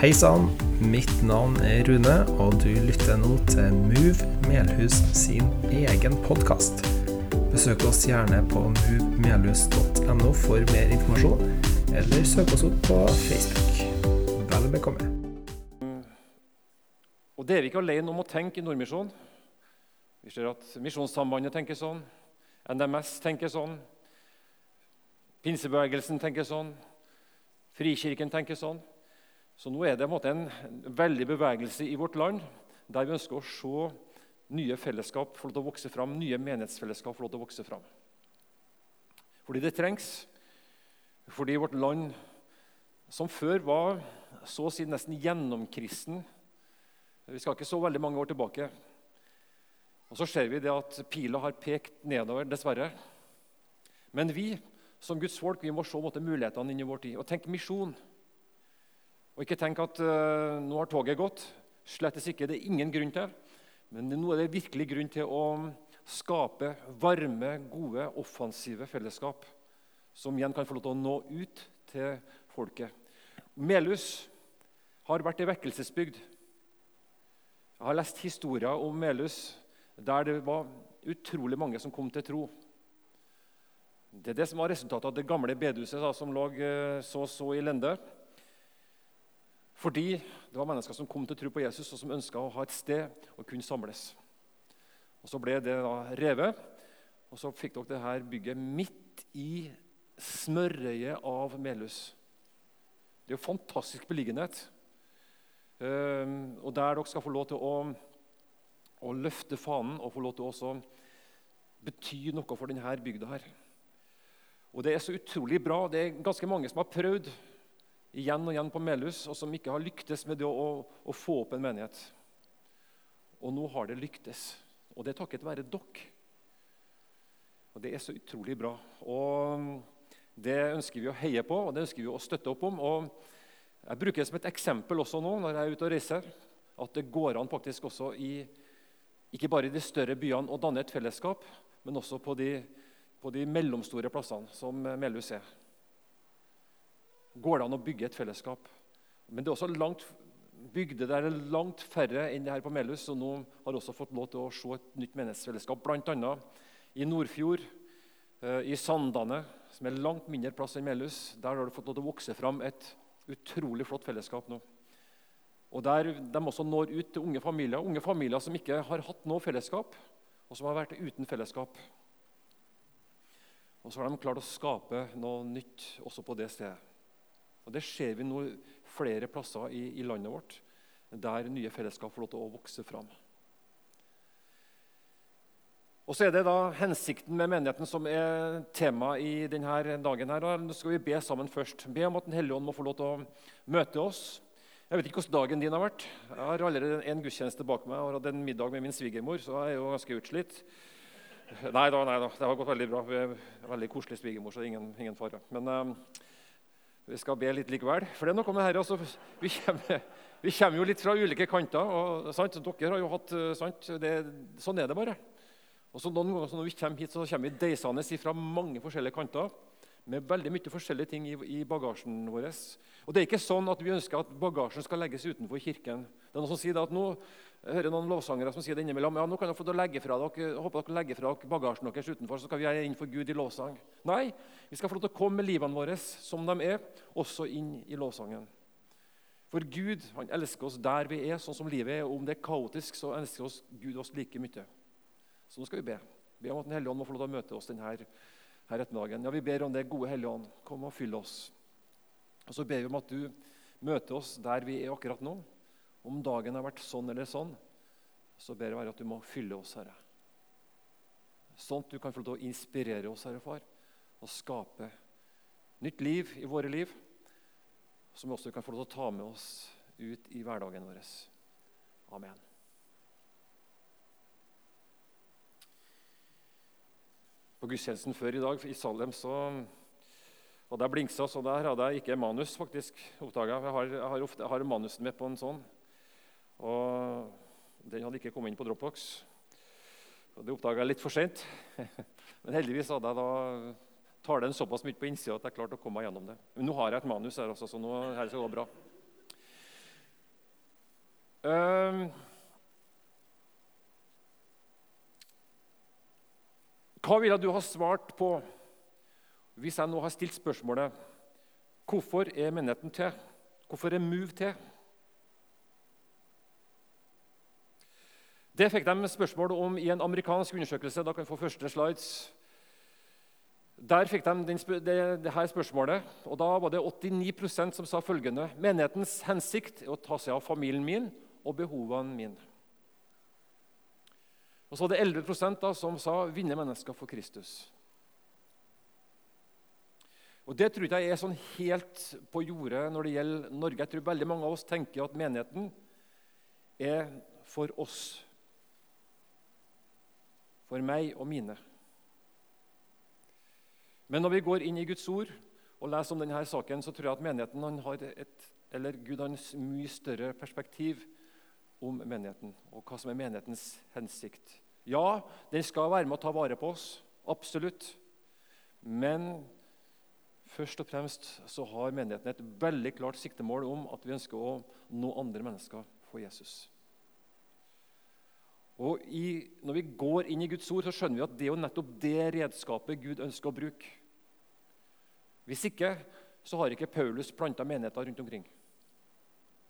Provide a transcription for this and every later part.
Hei sann, mitt navn er Rune, og du lytter nå til Move Melhus sin egen podkast. Besøk oss gjerne på movemelhus.no for mer informasjon, eller søk oss opp på Facebook. Vel bekomme. Og det er vi ikke alene om å tenke i Nordmisjon. Vi ser at Misjonssambandet tenker sånn, NMS tenker sånn, Pinsebevegelsen tenker sånn, Frikirken tenker sånn. Så nå er det en, en veldig bevegelse i vårt land der vi ønsker å se nye fellesskap få lov til å vokse fram, nye menighetsfellesskap få lov til å vokse fram. Fordi det trengs. Fordi vårt land, som før var så å si nesten gjennomkristen Vi skal ikke så veldig mange år tilbake. Og så ser vi det at pila har pekt nedover, dessverre. Men vi som Guds folk vi må se måte, mulighetene inn i vår tid og tenke misjon. Og ikke tenk at uh, nå har toget gått. Slettes ikke. Det er ingen grunn til. Men nå er det virkelig grunn til å skape varme, gode, offensive fellesskap som igjen kan få lov til å nå ut til folket. Melhus har vært ei vekkelsesbygd. Jeg har lest historier om Melhus der det var utrolig mange som kom til tro. Det er det som var resultatet av det gamle bedehuset da, som lå så så så i lende. Fordi det var mennesker som kom til å tro på Jesus, og som ønska å ha et sted å kunne samles. Og Så ble det da revet, og så fikk dere det her bygget midt i smørøyet av Melhus. Det er jo fantastisk beliggenhet. Ehm, og der dere skal få lov til å, å løfte fanen og få lov til å bety noe for denne bygda her. Og Det er så utrolig bra. Det er ganske mange som har prøvd igjen og igjen på Melhus, og som ikke har lyktes med det å, å få opp en menighet. Og nå har det lyktes. Og det er takket være dere. Og Det er så utrolig bra. Og Det ønsker vi å heie på og det ønsker vi å støtte opp om. Og Jeg bruker det som et eksempel også nå når jeg er ute og reiser, at det går an faktisk også i, ikke bare i de større byene å danne et fellesskap, men også på de på de mellomstore plassene som Melhus er. Går det an å bygge et fellesskap? Men det er også langt bygder der er langt færre enn det her på Melhus. Og nå har også fått lov til å se et nytt menighetsfellesskap, bl.a. i Nordfjord, eh, i Sandane, som er langt mindre plass enn Melhus. Der har det fått lov til å vokse fram et utrolig flott fellesskap nå. Og der De også når ut til unge familier, unge familier som ikke har hatt noe fellesskap, og som har vært uten fellesskap. Og så har de klart å skape noe nytt også på det stedet. Og Det ser vi nå flere plasser i, i landet vårt, der nye fellesskap får lov til å vokse fram. Og så er det da hensikten med menigheten som er tema i denne dagen. her. Nå skal vi be sammen først. Be om at Den hellige ånd må få lov til å møte oss. Jeg vet ikke hvordan dagen din har vært. Jeg har allerede en gudstjeneste bak meg og har hatt en middag med min svigermor, så jeg er jo ganske utslitt. Nei da, nei da, det har gått veldig bra. Veldig koselig svigermor, så ingen, ingen fare. Men um, vi skal be litt likevel. For det er noe med dette altså, vi, kommer, vi kommer jo litt fra ulike kanter. og sant? Dere har jo hatt eh, sant? Det, Sånn er det bare. Og så Noen ganger når vi kommer hit, så kommer vi deisende fra mange forskjellige kanter med veldig mye forskjellige ting i, i, bagasjen vår. Og det er ikke sånn at vi ønsker at bagasjen skal legges utenfor kirken. Det er noen som sier at nå, jeg hører noen lovsangere som sier det innimellom, ja, nå kan dere få legge fra dere, håper dere legger fra dere bagasjen deres utenfor, så skal vi gjøre inn for Gud i lovsang. Nei, vi skal få lov til å komme med livene våre som de er, også inn i lovsangen. For Gud han elsker oss der vi er, sånn som livet er. Og om det er kaotisk, så elsker oss Gud oss like mye. Så nå skal vi be. Be om at Den hellige ånd må få lov til å møte oss denne her ettermiddagen. Ja, Vi ber om det gode Hellige Ånd. Kom og fyll oss. Og Så ber vi om at du møter oss der vi er akkurat nå. Om dagen har vært sånn eller sånn, så ber jeg være at du må fylle oss, Herre. Sånn at du kan få lov til å inspirere oss, Herre Far, og skape nytt liv i våre liv, som vi også kan få lov til å ta med oss ut i hverdagen vår. Amen. På gudstjenesten før i dag i Salem så og der blinksa, så der hadde jeg ikke manus, faktisk. oppdaget. Jeg har, jeg har, ofte, jeg har manusen med på en sånn. Og den hadde ikke kommet inn på Dropbox. Og det oppdaga jeg litt for seint. Men heldigvis hadde jeg da tar den såpass mye på innsida at jeg klarte å komme meg gjennom det. Men nå har jeg et manus her, også, så nå her skal det gå bra. Um, hva ville du ha svart på hvis jeg nå har stilt spørsmålet hvorfor er menigheten til? Hvorfor er Move til? Det fikk de spørsmål om i en amerikansk undersøkelse. Da kan vi få første slides. Der fikk de det, det, her spørsmålet, og da var det 89% som sa følgende Menighetens hensikt er å ta seg av familien min og behovene mine. Og så var det 11 da, som sa 'vinne mennesker for Kristus'. Og Det tror jeg er sånn helt på jordet når det gjelder Norge. Jeg tror veldig mange av oss tenker at menigheten er for oss. For meg og mine. Men når vi går inn i Guds ord og leser om denne saken, så tror jeg at menigheten har et, eller Gud har en mye større perspektiv om menigheten og hva som er menighetens hensikt. Ja, den skal være med å ta vare på oss. Absolutt. Men først og fremst så har menigheten et veldig klart siktemål om at vi ønsker å nå andre mennesker for Jesus. Og i, Når vi går inn i Guds ord, så skjønner vi at det er jo nettopp det redskapet Gud ønsker å bruke. Hvis ikke så har ikke Paulus planta menigheter rundt omkring.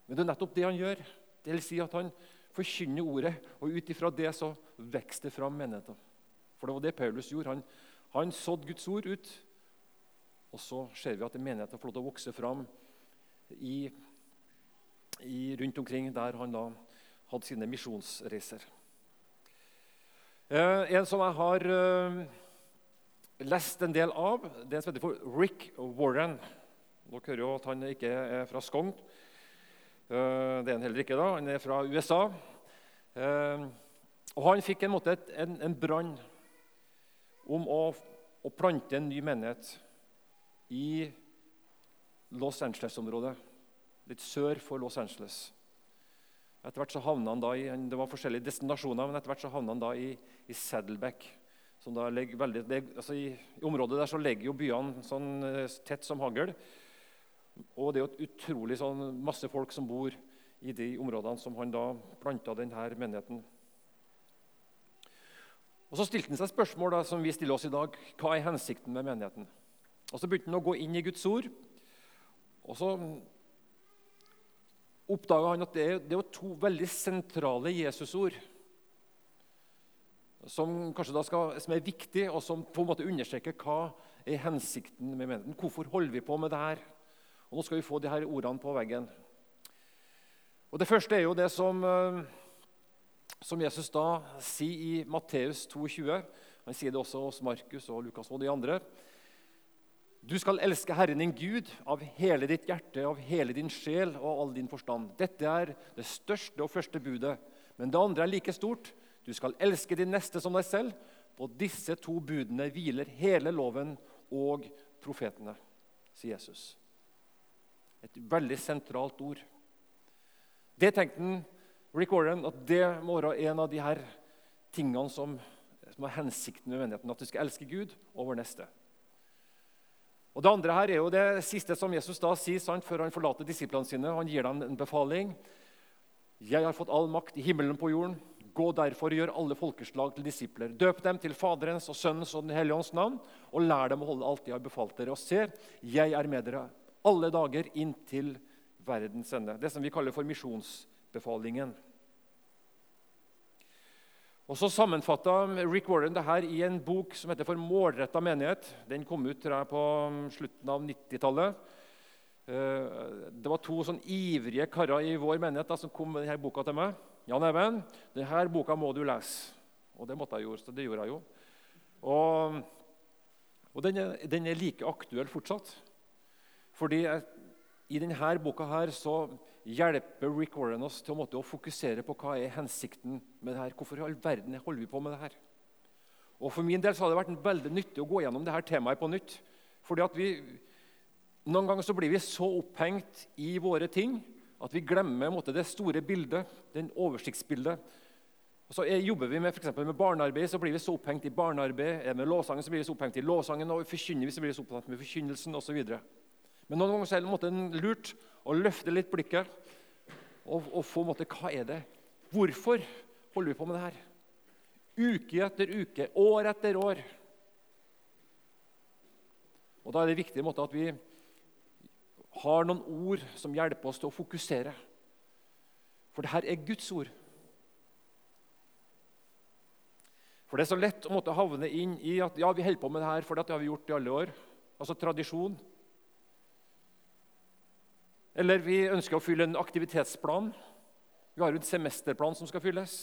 Men det er nettopp det han gjør. Det vil si at han forkynner ordet, og ut ifra det så vokser det fram menigheter. For det var det Paulus gjorde. Han, han sådde Guds ord ut, og så ser vi at menigheter får lov til å vokse fram i, i, rundt omkring der han da hadde sine misjonsreiser. Eh, en som jeg har eh, lest en del av. Det er en som heter for Rick Warren. Dere hører jo at han ikke er fra Skogn. Eh, det er han heller ikke. da. Han er fra USA. Eh, og Han fikk en, måte, en, en brann om å, å, plante en ny menighet i Los Angeles-området, litt sør for Los Angeles. Etter hvert så havna han da i, Det var forskjellige destinasjoner, men etter hvert så havna han da i, i Saddleback som da ligger veldig, det, altså i, I området der så ligger jo byene sånn eh, tett som hagl. Og det er jo utrolig sånn masse folk som bor i de områdene som han da planta denne menigheten. Og Så stilte han seg spørsmål da, som vi stiller oss i dag. Hva er hensikten med menigheten? Og Så begynte han å gå inn i Guds ord. Og så oppdaga han at det det er to veldig sentrale Jesusord som kanskje da skal, som er viktig, og som på en måte understreker hva er hensikten med menigheten. Hvorfor holder vi på med det her? Og Nå skal vi få de her ordene på veggen. Og Det første er jo det som, eh, som Jesus da sier i Matteus 22. Han sier det også hos Markus og Lukas og de andre. Du skal elske Herren din Gud av hele ditt hjerte, av hele din sjel og all din forstand. Dette er det største og første budet. Men det andre er like stort. Du skal elske din neste som deg selv. På disse to budene hviler hele loven og profetene, sier Jesus. Et veldig sentralt ord. Det tenkte han, Rick Warren at det må være en av de her tingene som, som er hensikten med menigheten. At du skal elske Gud og vår neste. Og Det andre her er jo det siste som Jesus da sier sant, før han forlater disiplene sine. Han gir dem en befaling. Jeg har fått all makt i himmelen på jorden. Gå derfor og gjør alle folkeslag til disipler. Døp dem til Faderens og Sønnens og Den hellige ånds navn, og lær dem å holde alt de har befalt dere. Og se, jeg er med dere alle dager inntil verdens ende. Det som vi kaller for misjonsbefalingen. Og Så sammenfatta Rick Warren det her i en bok som heter For målretta menighet. Den kom ut tror jeg, på slutten av 90-tallet. Eh, det var to sånn ivrige karer i vår menighet da, som kom med denne boka til meg. Jan Even, denne boka må du lese. Og det måtte jeg gjøre, så det gjorde jeg jo. Og, og den, er, den, er, like aktuell fortsatt. Fordi jeg, i denne boka her så hjelper Rick Warren oss til å, måtte, å fokusere på hva er hensikten med det her. Hvorfor i all verden holder vi på med det her? Og For min del så har det vært veldig nyttig å gå gjennom dette temaet på nytt. Fordi at vi, Noen ganger så blir vi så opphengt i våre ting at vi glemmer måte, det store bildet, den oversiktsbildet. Og så jobber vi med, for med barnearbeid, så blir vi så opphengt i barnearbeid. Er det med lovsangen, så blir vi så opphengt i lovsangen, og forkynner vi, så blir vi så opphengt med forkynnelsen osv. Men noen ganger er det lurt å løfte litt blikket og, og få måte, Hva er det? Hvorfor holder vi på med det her? Uke etter uke, år etter år. Og Da er det viktig måte, at vi har noen ord som hjelper oss til å fokusere. For det her er Guds ord. For Det er så lett å måtte havne inn i at ja, vi holder på med det her fordi det har vi gjort i alle år. Altså tradisjon. Eller vi ønsker å fylle en aktivitetsplan. Vi har jo en semesterplan som skal fylles.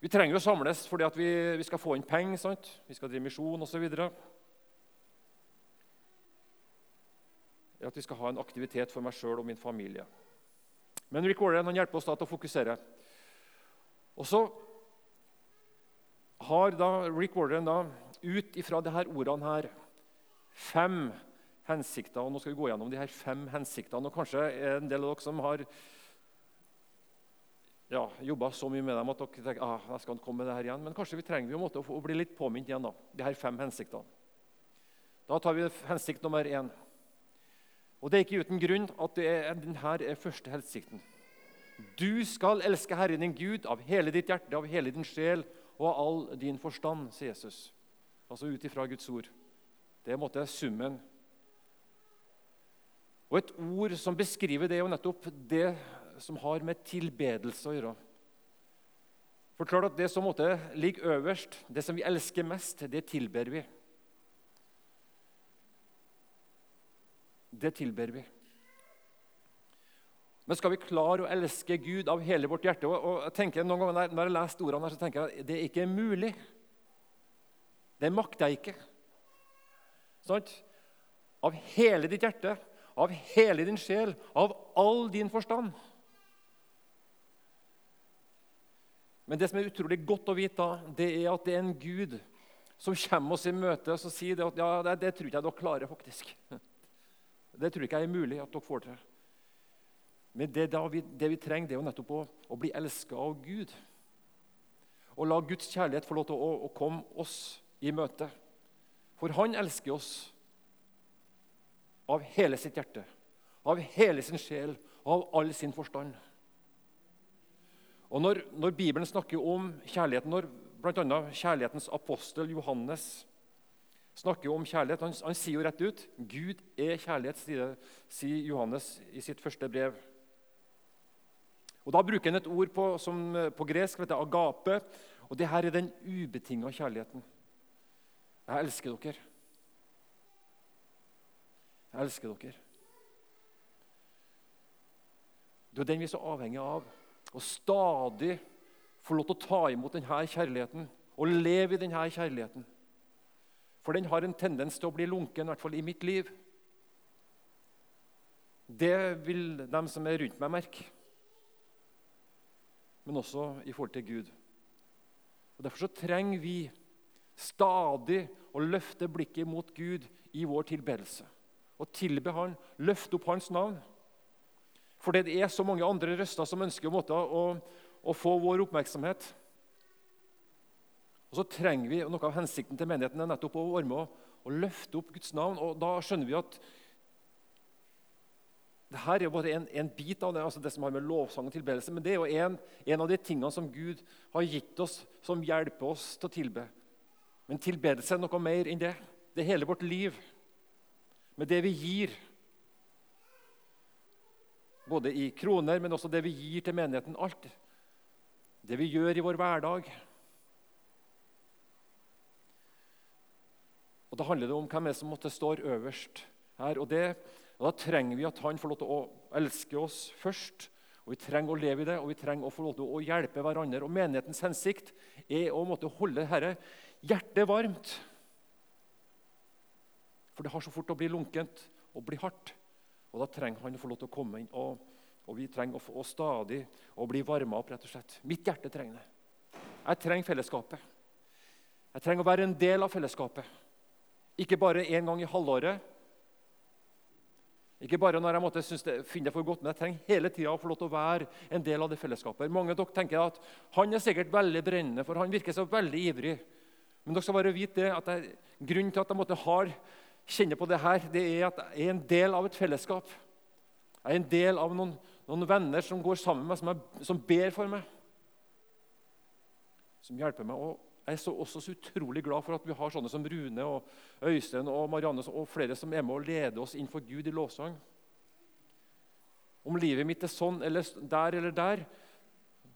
Vi trenger jo å samles fordi vi, vi, skal få inn penger, vi skal drive misjon osv. At vi skal ha en aktivitet for meg sjøl og min familie. Men Rick Warren han hjelper oss da til å fokusere. Og så har da Rick Warren da, ut ifra disse ordene her fem hensikter. og Nå skal vi gå gjennom de her fem hensiktene. og Kanskje en del av dere som har ja, jobba så mye med dem at dere tenker ah, jeg skal komme med det her igjen. Men kanskje vi trenger vi å, å bli litt påminnet igjen. da, de her fem hensiktene. Da tar vi hensikt nummer én. Og Det er ikke uten grunn at er, denne er første hensikten. Du skal elske Herren din Gud av hele ditt hjerte, av hele din sjel og av all din forstand, sier Jesus. Altså ut ifra Guds ord. Det er en måte summen. Og Et ord som beskriver det, er jo nettopp det som har med tilbedelse å gjøre. For klart at Det som måtte ligger øverst, det som vi elsker mest, det tilber vi. Det tilber vi. Men skal vi klare å elske Gud av hele vårt hjerte og, jeg tenker noen ganger Når jeg leser ordene, her, så tenker jeg at det ikke er mulig. Det makter jeg ikke. Sånn? Av hele ditt hjerte, av hele din sjel, av all din forstand. Men det som er utrolig godt å vite, det er at det er en Gud som kommer oss i møte og sier at ja, det, det tror jeg dere klarer. faktisk. Det tror ikke jeg er mulig at dere får til. Men det, vi, det vi trenger, det er jo nettopp å, å bli elska av Gud. Og la Guds kjærlighet få lov til å, å komme oss i møte. For han elsker oss av hele sitt hjerte, av hele sin sjel av all sin forstand. Og Når, når Bibelen snakker om kjærligheten, når bl.a. kjærlighetens apostel Johannes snakker jo om kjærlighet, han, han, sier jo rett ut Gud er kjærlighet, sier, Johannes i sitt første brev. Og Da bruker han et ord på, som, på gresk, vet du, agape. Og det her er den ubetinga kjærligheten. Jeg elsker dere. Jeg elsker dere. Det er den vi er så avhengig av. Å stadig få lov til å ta imot denne kjærligheten og leve i denne kjærligheten. For den har en tendens til å bli lunken, i hvert fall i mitt liv. Det vil de som er rundt meg, merke men også i forhold til Gud. Og Derfor så trenger vi stadig å løfte blikket mot Gud i vår tilbedelse. Og tilbe Han, løfte opp Hans navn. For det er så mange andre røster som ønsker å, å, å få vår oppmerksomhet. Og så trenger vi, og Noe av hensikten til menigheten er nettopp å være med å løfte opp Guds navn. og Da skjønner vi at det her er bare en, en, bit av det, altså det som har med lovsang og tilbedelse, men det er jo en, en, av de tingene som Gud har gitt oss, som hjelper oss til å tilbe. Men tilbedelse er noe mer enn det. Det er hele vårt liv. Med det vi gir. Både i kroner, men også det vi gir til menigheten. Alt. Det vi gjør i vår hverdag. Og Da handler det om hvem er som måtte stå øverst her. Og det og Da trenger vi at han får lov til å elske oss først. Og Vi trenger å leve i det, og vi trenger å få lov til å hjelpe hverandre. Og Menighetens hensikt er å måtte holde dette hjertet varmt. For det har så fort å bli lunkent og bli hardt. Og Da trenger han å få lov til å komme inn. Og, og vi trenger å, å stadig å bli varma opp. rett og slett. Mitt hjerte trenger det. Jeg trenger fellesskapet. Jeg trenger å være en del av fellesskapet. Ikke bare én gang i halvåret, ikke bare når jeg måtte det, finne det for godt, men jeg trenger hele tida å få lov til å være en del av det fellesskapet. Mange av dere tenker at han er sikkert veldig brennende, for han virker så veldig ivrig. Men dere skal bare vite det, at jeg, grunnen til at jeg måtte har, kjenne på det her, det er at jeg er en del av et fellesskap. Jeg er en del av noen, noen venner som går sammen med meg, som, er, som ber for meg. Som hjelper meg. Og jeg er så, også så utrolig glad for at vi har sånne som Rune og Øystein og Marianne og flere som er med og leder oss inn for Gud i lovsang. Om livet mitt er sånn eller der eller der,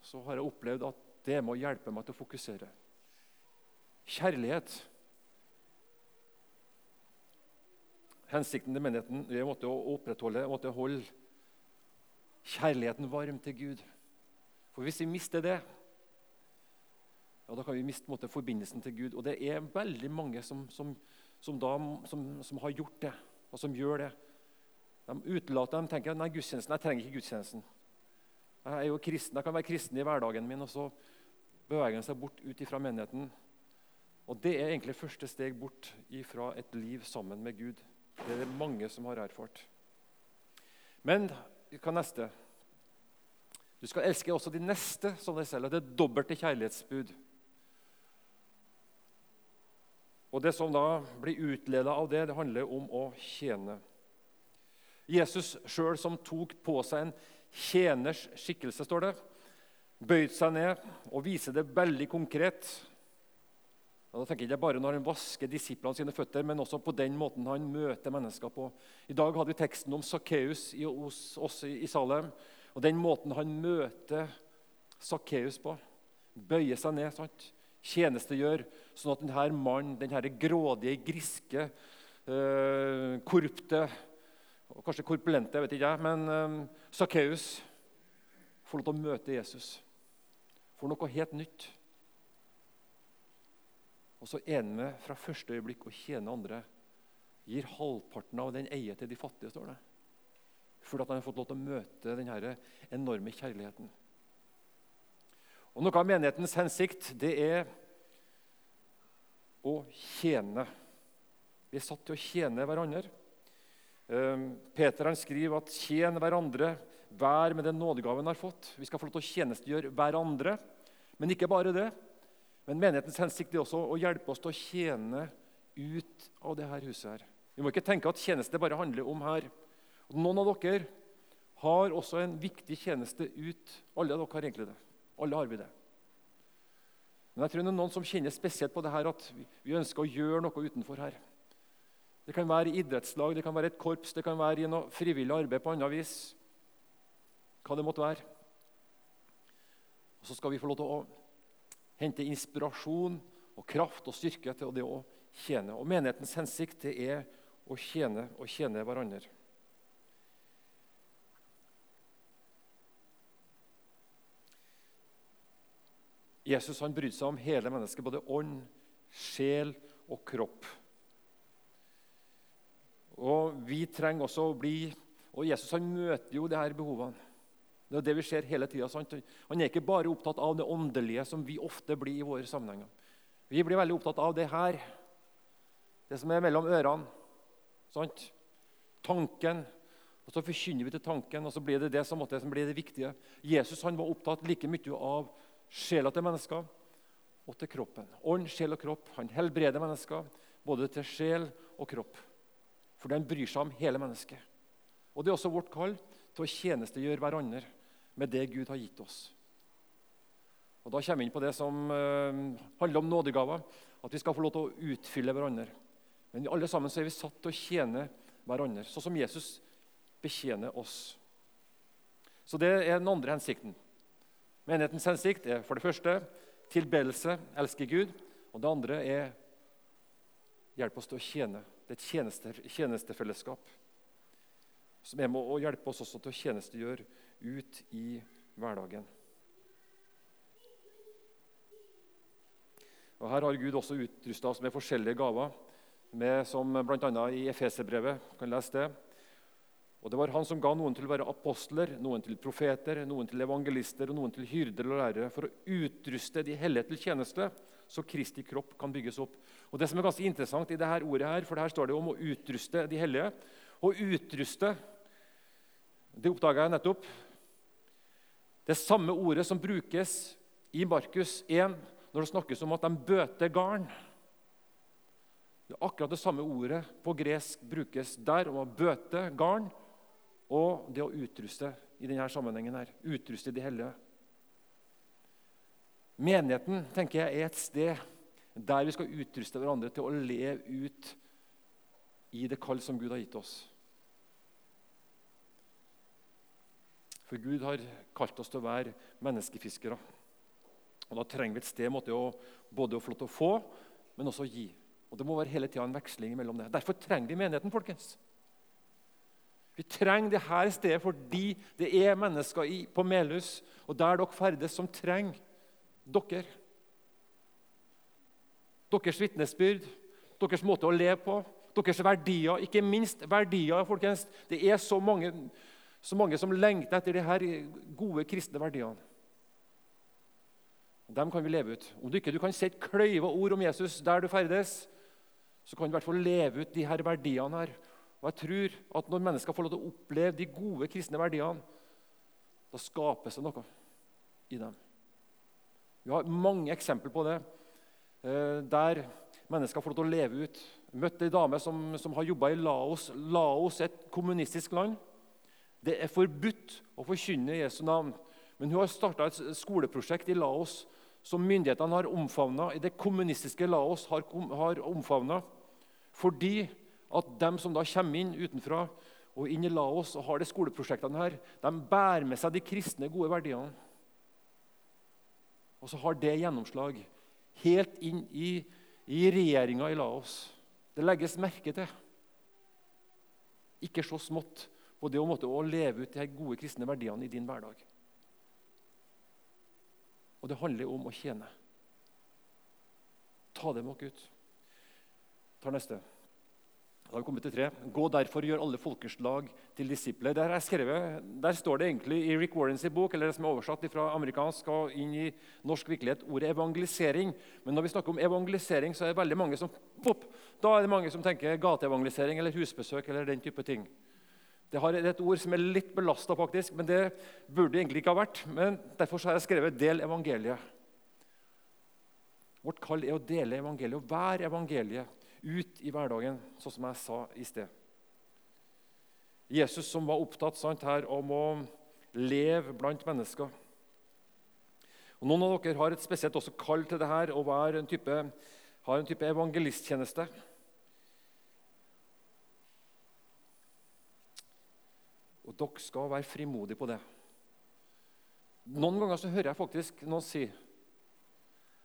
så har jeg opplevd at det må hjelpe meg til å fokusere. Kjærlighet. Hensikten til menigheten er å opprettholde, måtte holde kjærligheten varm til Gud. For hvis vi mister det, ja, da kan vi miste måte, forbindelsen til Gud. Og det er veldig mange som, som, som, da, som har gjort det, og som gjør det. De utelater dem tenker nei, gudstjenesten, jeg trenger ikke gudstjenesten. Jeg er jo kristen, jeg kan være kristen i hverdagen min, og så beveger han seg bort ut fra menigheten. Og Det er egentlig første steg bort fra et liv sammen med Gud. Det er det mange som har erfart. Men hva neste? Du skal elske også de neste som deg selv. Det er dobbelte kjærlighetsbud. Og Det som da blir utleda av det, det handler om å tjene. Jesus sjøl som tok på seg en tjeners skikkelse, står det, bøyd seg ned og viser det veldig konkret. Og da tenker jeg ikke bare når han vasker disiplene sine føtter, men også på den måten han møter mennesker på. I dag hadde vi teksten om Sakkeus hos oss i Salem. Og den måten han møter Sakkeus på, bøyer seg ned, sant? Tjenestegjør, sånn at denne mannen, denne grådige, griske, øh, korrupte og kanskje korpulente, vet ikke jeg, men um, Sakkeus får lov til å møte Jesus. Får noe helt nytt. Og så er han med fra første øyeblikk og tjener andre. Gir halvparten av den eier til de fattige, står det. Fordi han har fått lov til å møte denne enorme kjærligheten. Og Noe av menighetens hensikt det er å tjene. Vi er satt til å tjene hverandre. Ehm, Peter han skriver at 'tjen hverandre, hver med den nådegaven har fått'. Vi skal få lov til å tjenestegjøre hverandre, men ikke bare det. Men menighetens hensikt er også å hjelpe oss til å tjene ut av det her huset. her. Vi må ikke tenke at tjeneste bare handler om her. Noen av dere har også en viktig tjeneste ut. Alle av dere har egentlig det. Alle har vi det. Men jeg tror det er noen som kjenner spesielt på det her at vi ønsker å gjøre noe utenfor her. Det kan være idrettslag, det kan være et korps, det kan være noe frivillig arbeid på annet vis. Hva det måtte være. Og Så skal vi få lov til å hente inspirasjon og kraft og styrke til det å tjene. Og Menighetens hensikt det er å tjene og tjene hverandre. Jesus han brydde seg om hele mennesket, både ånd, sjel og kropp. Og vi trenger også å bli Og Jesus han møter jo de her behovene. Det er det vi ser hele tida. Han er ikke bare opptatt av det åndelige, som vi ofte blir i våre sammenhenger. Vi blir veldig opptatt av det her, det som er mellom ørene. Sant? Tanken. Og Så forkynner vi til tanken, og så blir det det som, måtte, som blir det viktige. Jesus han var opptatt like mye av sjela til mennesker og til kroppen. Ånd, sjel og kropp. Han helbreder mennesker, både til sjel og kropp. For den bryr seg om hele mennesket. Og Det er også vårt kall til å tjenestegjøre hverandre med det Gud har gitt oss. Og Da kommer vi inn på det som uh, handler om nådegaver. At vi skal få lov til å utfylle hverandre. Men alle sammen så er vi satt til å tjene hverandre, sånn som Jesus betjener oss. Så det er den andre hensikten. Menighetens hensikt er for det første tilbedelse, elske Gud. Og det andre er hjelp oss til å tjene det er et tjeneste, tjenestefellesskap som er med å hjelpe oss også til å tjenestegjøre ut i hverdagen. Og Her har Gud også utrusta oss med forskjellige gaver, med, som bl.a. i Efeserbrevet. kan lese det. Og Det var han som ga noen til å være apostler, noen til profeter, noen til evangelister og noen til hyrder og lærere, for å utruste de hellige til tjeneste, så Kristi kropp kan bygges opp. Og Det som er ganske interessant i dette ordet, her, for her står det om å utruste de hellige. Å utruste det oppdaga jeg nettopp. Det samme ordet som brukes i Markus 1 når det snakkes om at de bøter garn. Det er akkurat det samme ordet på gresk brukes der om å bøte garn og det å utruste i denne sammenhengen. her, Utruste de hellige. Menigheten tenker jeg, er et sted der vi skal utruste hverandre til å leve ut i det kall som Gud har gitt oss. For Gud har kalt oss til å være menneskefiskere. Og Da trenger vi et sted måtte både å få lov til å få, men også å gi. Og Det må være hele tida en veksling mellom det. Derfor trenger vi menigheten. folkens. Vi trenger det her stedet fordi det er mennesker på Melhus og der dere ferdes, som trenger dere. Deres vitnesbyrd, deres måte å leve på, deres verdier. Ikke minst verdier. folkens. Det er så mange, så mange som lengter etter de her gode kristne verdiene. Dem kan vi leve ut. Om du ikke du kan si et kløyva ord om Jesus der du ferdes, så kan du i hvert fall leve ut de her verdiene her. Og jeg tror at Når mennesker får lov til å oppleve de gode kristne verdiene, da skapes det noe i dem. Vi har mange eksempler på det, eh, der mennesker får lov til å leve ut. Jeg møtte en dame som, som har jobba i Laos. Laos er et kommunistisk land. Det er forbudt å forkynne Jesu navn. Men hun har starta et skoleprosjekt i Laos som myndighetene har omfavna. Det kommunistiske Laos har, har. Fordi at dem som da kommer inn utenfra og inn i Laos og har de skoleprosjektene her, de bærer med seg de kristne, gode verdiene. Og så har det gjennomslag helt inn i, i regjeringa i Laos. Det legges merke til. Ikke så smått på det å, måtte, å leve ut de gode kristne verdiene i din hverdag. Og det handler om å tjene. Ta det med Gud. Tar neste. Da har vi kommet til tre. Gå derfor og gjør alle folkeslag til disipler. Der, skrevet, der, står det egentlig i Rick Warrens bok, eller det som er oversatt fra amerikansk og inn i norsk virkelighet, ordet evangelisering. Men når vi snakker om evangelisering, så er det veldig mange som pop, da er det mange som tenker gateevangelisering eller husbesøk. eller den type ting. Det er et ord som er litt belasta, faktisk, men det burde egentlig ikke ha vært. Men Derfor har jeg skrevet 'del evangeliet'. Vårt kall er å dele evangeliet, å være evangeliet ut i hverdagen, sånn som jeg sa i sted. Jesus som var opptatt sant, her om å leve blant mennesker. Og noen av dere har et spesielt også kall til det her, å være en type, har en type evangelisttjeneste. Og dere skal være frimodige på det. Noen ganger så hører jeg faktisk noen si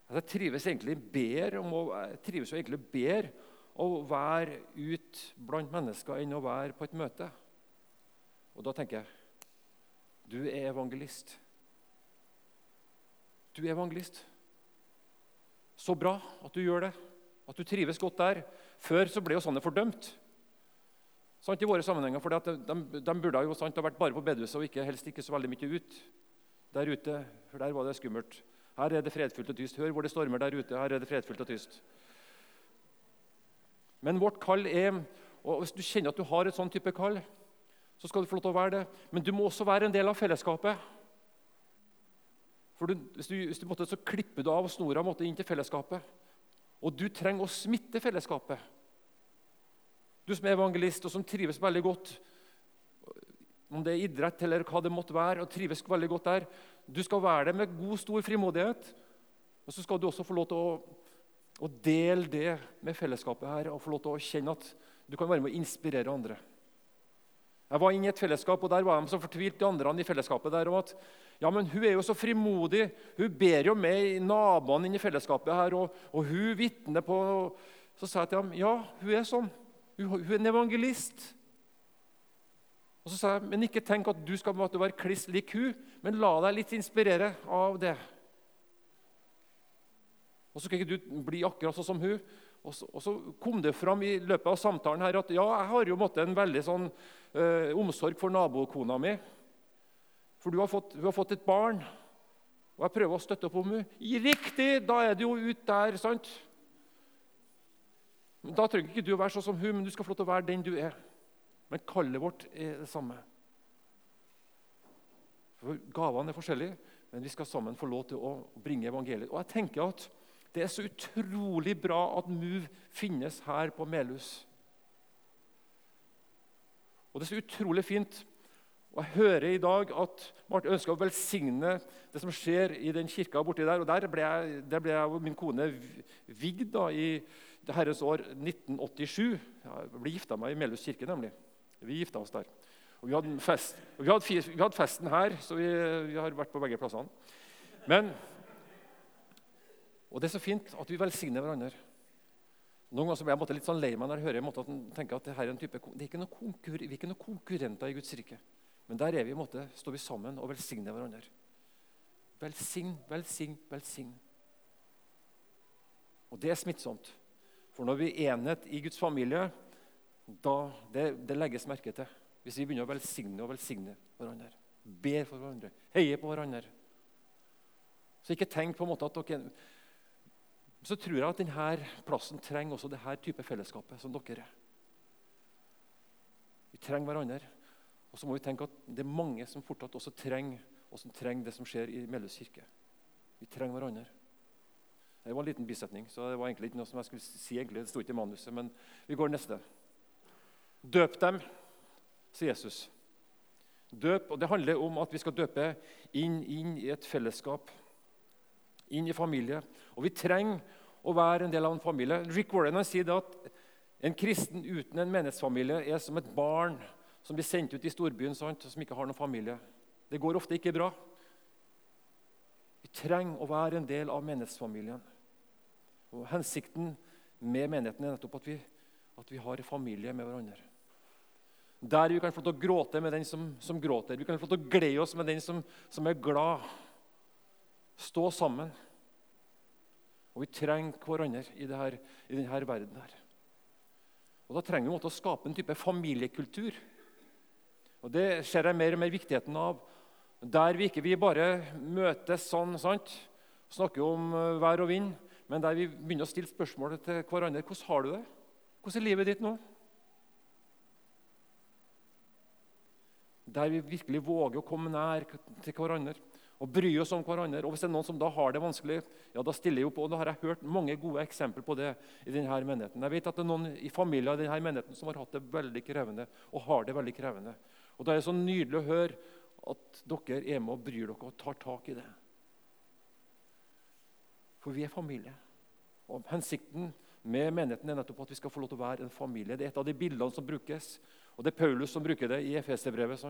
at jeg trives egentlig bedre, jeg trives egentlig bedre å være ut blant mennesker enn å være på et møte. Og da tenker jeg du er evangelist. Du er evangelist. Så bra at du gjør det, at du trives godt der. Før så ble jo sånne fordømt. Sant, i våre sammenhenger, for de, de, burde jo sant, ha vært bare på bedehuset og ikke, helst ikke så veldig mye ut. Der ute, for der var det skummelt. Her er det fredfullt og tyst. Hør hvor det stormer der ute. Her er det fredfullt og tyst. Men vårt kall er og Hvis du kjenner at du har et sånn type kall, så skal du få lov til å være det. Men du må også være en del av fellesskapet. For du, hvis, du, hvis du måtte, så klipper du av snora måtte inn til fellesskapet. Og du trenger å smitte fellesskapet. Du som er evangelist og som trives veldig godt, om det er idrett eller hva det måtte være, og trives veldig godt der, du skal være det med god, stor frimodighet. Og så skal du også få lov til å og del det med fellesskapet her og få lov til å kjenne at du kan være med å inspirere andre. Jeg var inne i et fellesskap, og der var de så fortvilt, de andre i fellesskapet der, om at ja, men hun er jo så frimodig. Hun ber jo med naboene inn i fellesskapet her, og, og hun vitner på Så sa jeg til ham ja, hun er sånn. Hun, hun er en evangelist. Og så sa jeg, Men ikke tenk at du skal være kliss lik hun, men la deg litt inspirere av det. Og så skal ikke du bli akkurat sånn som hun. Og så, og så, kom det fram i løpet av samtalen her at ja, jeg har jo måttet en veldig sånn eh, omsorg for nabokona mi. For du har, fått, hun har fått et barn, og jeg prøver å støtte opp om henne. Riktig! Da er det jo ut der, sant? Da trenger ikke du å være sånn som hun, men du skal få lov til å være den du er. Men kallet vårt er det samme. For Gavene er forskjellige, men vi skal sammen få lov til å bringe evangeliet. Og jeg tenker at det er så utrolig bra at Move finnes her på Melhus. Og det er så utrolig fint Og Jeg hører i dag at Martin ønsker å velsigne det som skjer i den kirka borti der. Og Der ble jeg, der ble jeg og min kone vigd da, i det herrens år 1987. Jeg ble gifta meg i Melhus kirke, nemlig. Vi gifta oss der. Og vi hadde, fest, og vi hadde, vi hadde festen her, så vi, vi, har vært på begge plassene. Men, Og det er så fint at vi velsigner hverandre. Noen ganger blir jeg litt sånn lei meg når jeg hører at han tenker at det her er en type, det er ikke noen konkur, vi er ikke noen konkurrenter i Guds rike. Men der er vi, måte, står vi sammen og velsigner hverandre. Velsign, velsign, velsign. Og det er smittsomt. For når vi er enhet i Guds familie, da det, det legges merke til. Hvis vi begynner å velsigne og velsigne hverandre, ber for hverandre, heier på hverandre. Så ikke tenk på en måte at dere Så tror jeg at denne plassen trenger også dette type fellesskapet som dere er. Vi trenger hverandre. Og så må vi tenke at det er mange som fortsatt også trenger, og som trenger det som skjer i Melhus kirke. Vi trenger hverandre. Det var en liten bisetning, så det var egentlig ikke noe som jeg skulle si. egentlig, Det sto ikke i manuset, men vi går neste. Døp dem, sier Jesus. Døp, og Det handler om at vi skal døpe inn, inn i et fellesskap, inn i familie. Og vi trenger å være en del av en familie. Rick Warren sier at en kristen uten en menighetsfamilie er som et barn som blir sendt ut i storbyen sant, som ikke har noen familie. Det går ofte ikke bra. Vi trenger å være en del av menighetsfamilien. Og Hensikten med menigheten er nettopp at vi, at vi har familie med hverandre. Der vi kan få til å gråte med den som, som gråter. Vi kan få til å glede oss med den som, som er glad. Stå sammen. Og vi trenger hverandre i, her, i denne verden. her. Og Da trenger vi å skape en type familiekultur og Det ser jeg mer og mer viktigheten av. Der vi ikke vi bare møtes sånn, sant? snakker om eh, vær og vind, men der vi begynner å stille spørsmål til hverandre. 'Hvordan har du det? Hvordan er livet ditt nå?' Der vi virkelig våger å komme nær til hverandre og bry oss om hverandre. Og Hvis det er noen som da har det vanskelig, ja, da stiller jeg opp. Og da har jeg hørt mange gode eksempler på det i denne menigheten. Jeg vet at det er noen i familier i denne menigheten som har hatt det veldig krevende og har det veldig krevende. Og Da er det så nydelig å høre at dere er med og bryr dere og tar tak i det. For vi er familie. Og Hensikten med menigheten er nettopp at vi skal få lov til å være en familie. Det er et av de bildene som brukes, og det er Paulus som bruker det i Efeserbrevet.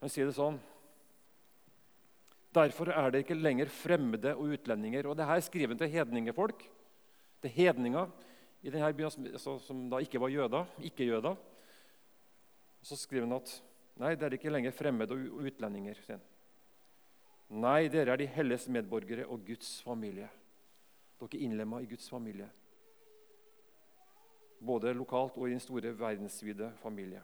Han sier det sånn Derfor er det ikke lenger fremmede og utlendinger. Og det her skriver han til hedningefolk, til hedninger i denne byen, altså, som da ikke var jøder, ikke-jøder. Så skriver han at nei, det er ikke lenger fremmede og utlendinger. Nei, dere er de helles medborgere og Guds familie. Dere er innlemma i Guds familie. Både lokalt og i den store verdensvide familie.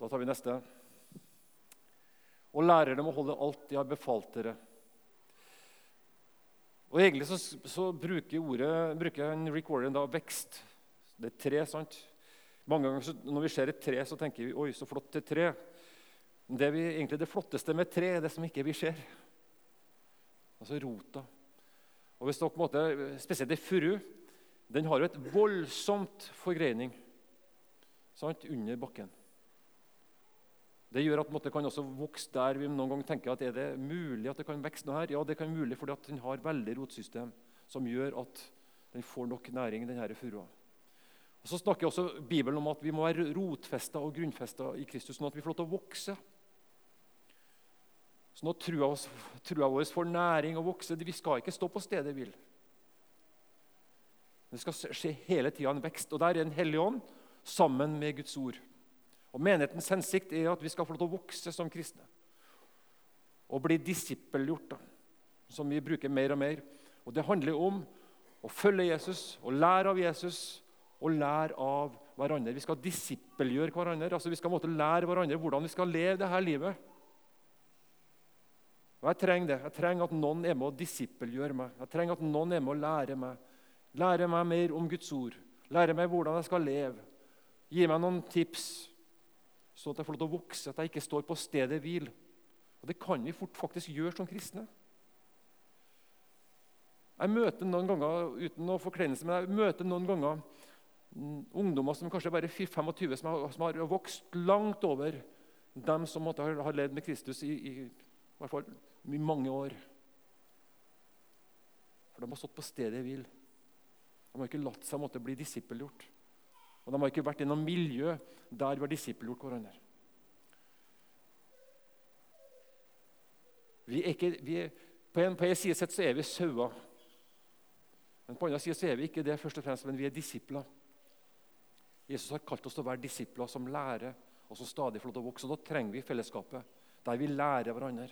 Da tar vi neste. Og lærer dem å holde alt de har befalt dere. Og Egentlig så, så bruker, ordet, bruker Rick Warren da vekst det er tre, sant? Mange ganger så, Når vi ser et tre, så tenker vi 'oi, så flott det tre'. Det, vi, egentlig det flotteste med tre er det som ikke vi ser. Altså rota. Og hvis dere måte, Spesielt ei furu. Den har jo et voldsomt forgreining sant, under bakken. Det gjør at det kan også vokse der vi noen ganger tenker at er det mulig at det kan vokse noe her. Ja, det kan mulig fordi at den har veldig rotsystem som gjør at den får nok næring, denne furua. Og Så snakker også Bibelen om at vi må være rotfesta og grunnfesta i Kristus, sånn at vi får lov til å vokse. Sånn at trua, trua vår får næring og vokse. Vi skal ikke stå på stedet hvil. Det skal skje hele tida en vekst. Og der er Den hellige ånd sammen med Guds ord. Og Menighetens hensikt er at vi skal få lov til å vokse som kristne. Og bli disippelgjort, som vi bruker mer og mer. Og Det handler om å følge Jesus og lære av Jesus og lære av hverandre. Vi skal disippelgjøre hverandre. altså Vi skal måtte lære hverandre hvordan vi skal leve dette livet. Og Jeg trenger det. Jeg trenger at noen er med å disippelgjøre meg. Jeg trenger at noen er med å lære meg. Lære meg mer om Guds ord. Lære meg hvordan jeg skal leve. Gi meg noen tips, sånn at jeg får lov til å vokse, at jeg ikke står på stedet hvil. Og Det kan vi fort faktisk gjøre som kristne. Jeg møter noen ganger uten å forkleinelse, men jeg møter noen ganger ungdommer som kanskje bare er 25, som har, som har vokst langt over dem som måtte, har levd med Kristus i, i, i hvert fall i mange år. For de har stått på stedet hvil. De har ikke latt seg måtte bli disippelgjort. Og de har ikke vært i noe miljø der vi har disippelgjort hverandre. Vi er ikke, vi er, på en, på en side sett så er vi sauer. Men på en andre side så er vi ikke det først og fremst, men vi er disipler. Jesus har kalt oss til å være disipler som lærer og som stadig får lov til å vokse. Og Da trenger vi fellesskapet, der vi lærer hverandre.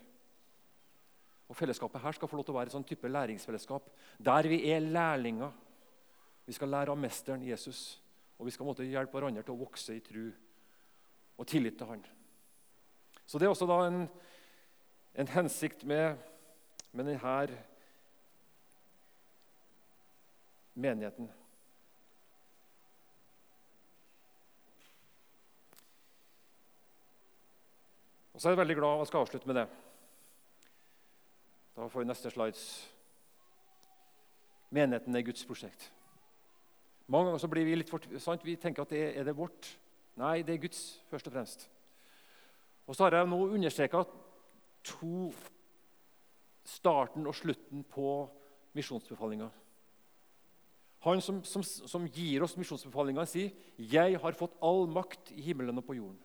Og Fellesskapet her skal få lov til å være en sånn type læringsfellesskap, der vi er lærlinger. Vi skal lære av mesteren Jesus, og vi skal måtte hjelpe hverandre til å vokse i tru og tillit til Han. Så Det er også da en, en hensikt med, med denne menigheten. Og så er jeg veldig glad og skal avslutte med det. Da får vi neste slides. Menigheten er Guds prosjekt. Mange ganger så blir vi litt for, sant? Vi tenker at det er det vårt. Nei, det er Guds først og fremst. Og så har jeg nå understreka to starten og slutten på misjonsbefalinga. Han som, som, som, gir oss misjonsbefalinga, sier 'Jeg har fått all makt i himmelen og på jorden'.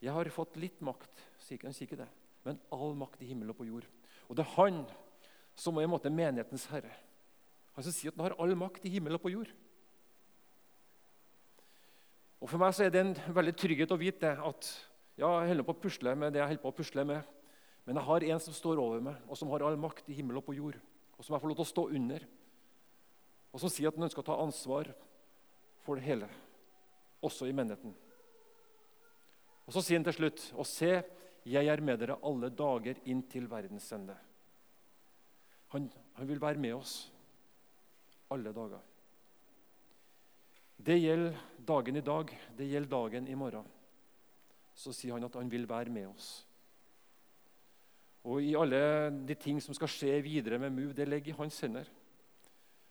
Jeg har fått litt makt, han sier ikke det, men all makt i himmelen og på jord. Og det er han som er i en måte menighetens herre. Han som sier at han har all makt i himmel og på jord. Og For meg så er det en veldig trygghet å vite at ja, jeg holder på å pusle med det jeg holder på å pusle med, men jeg har en som står over meg, og som har all makt i himmel og på jord, og som jeg får lov til å stå under, og som sier at han ønsker å ta ansvar for det hele, også i menigheten. Og Så sier han til slutt, og se, jeg er med dere alle dager inn til verdens ende. Han, han vil være med oss alle dager. Det gjelder dagen i dag, det gjelder dagen i morgen. Så sier han at han vil være med oss. Og i alle de ting som skal skje videre med MOVE, det ligger i hans hender.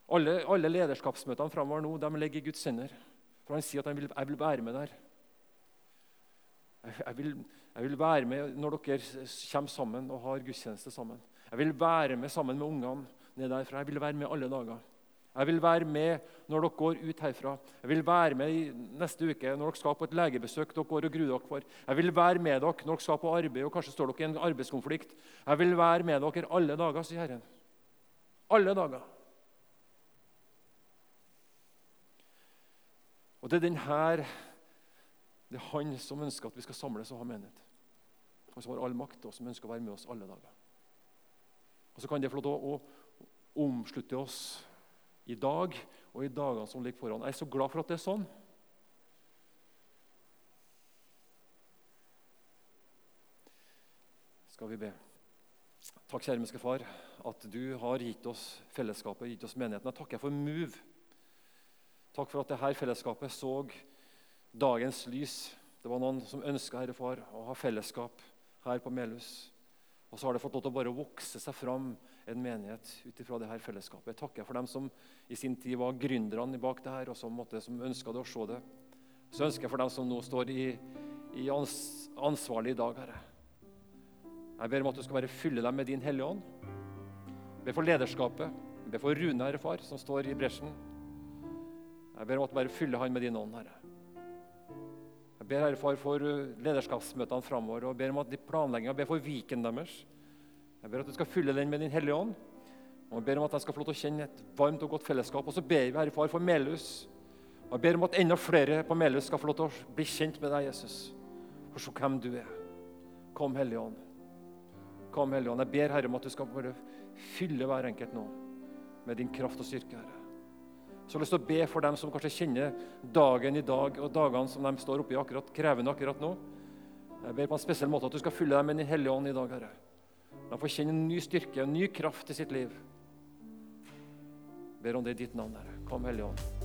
Alle, alle lederskapsmøtene framover nå de ligger i Guds hender. For han sier at han vil, jeg vil være med der. Jeg vil, jeg vil, være med når dere kommer sammen og har gudstjeneste sammen. Jeg vil være med sammen med ungene ned derfra. Jeg vil være med alle dager. Jeg vil være med når dere går ut herfra. Jeg vil være med neste uke når dere skal på et legebesøk dere går og gruer dere for. Jeg vil være med dere når dere skal på arbeid og kanskje står dere i en arbeidskonflikt. Jeg vil være med dere alle dager, sier Herren. Alle dager. Og det er denne det er han som ønsker at vi skal samles og ha menighet. Han som har all makt, og som ønsker å være med oss alle dager. Og Så kan det få lov til å omslutte oss i dag og i dagene som ligger foran. Jeg er så glad for at det er sånn. Skal vi be. Takk, kjære menneske far, at du har gitt oss fellesskapet, gitt oss menigheten. Jeg takker for Move. Takk for at dette fellesskapet så dagens lys. Det var noen som ønska Herre Far, å ha fellesskap her på Melhus. Og så har det fått lov til å bare vokse seg fram en menighet ut ifra her fellesskapet. Jeg takker for dem som i sin tid var gründerne bak det her, og som, måtte, som ønska å se det. Så ønsker jeg for dem som nå står i, i ans, ansvarlig i dag, Herre. Jeg ber om at du skal bare fylle dem med din Hellige Ånd. Jeg ber for lederskapet. Jeg ber for Rune, Herre Far, som står i bresjen. Jeg ber om at du bare fyller han med din ånd, Herre. Jeg ber Herre Far for eh, lederskapsmøtene framover og ber om at de planlegger, jeg ber for Viken deres. Jeg ber at du skal fylle den med din Hellige Ånd. Og jeg ber om at jeg skal få lov til å kjenne et varmt og godt fellesskap. Og så ber vi Herre Far for Melhus. Og jeg ber om at enda flere på Melhus skal få lov til å bli kjent med deg, Jesus. For se hvem du er. Kom, Hellige Ånd. Kom, Hellige Ånd. Jeg ber Herre om at du skal bare fylle hver enkelt nå med din kraft og styrke, Herre. Så jeg har lyst til å be for dem som kanskje kjenner dagen i dag og dagene som de står oppi akkurat, krevende akkurat nå. Jeg ber på en spesiell måte at du skal fylle dem med Din Hellige Ånd i dag, Herre. De får kjenne en ny styrke en ny kraft i sitt liv. Jeg ber om det i ditt navn, Herre. Kom, Hellige Ånd.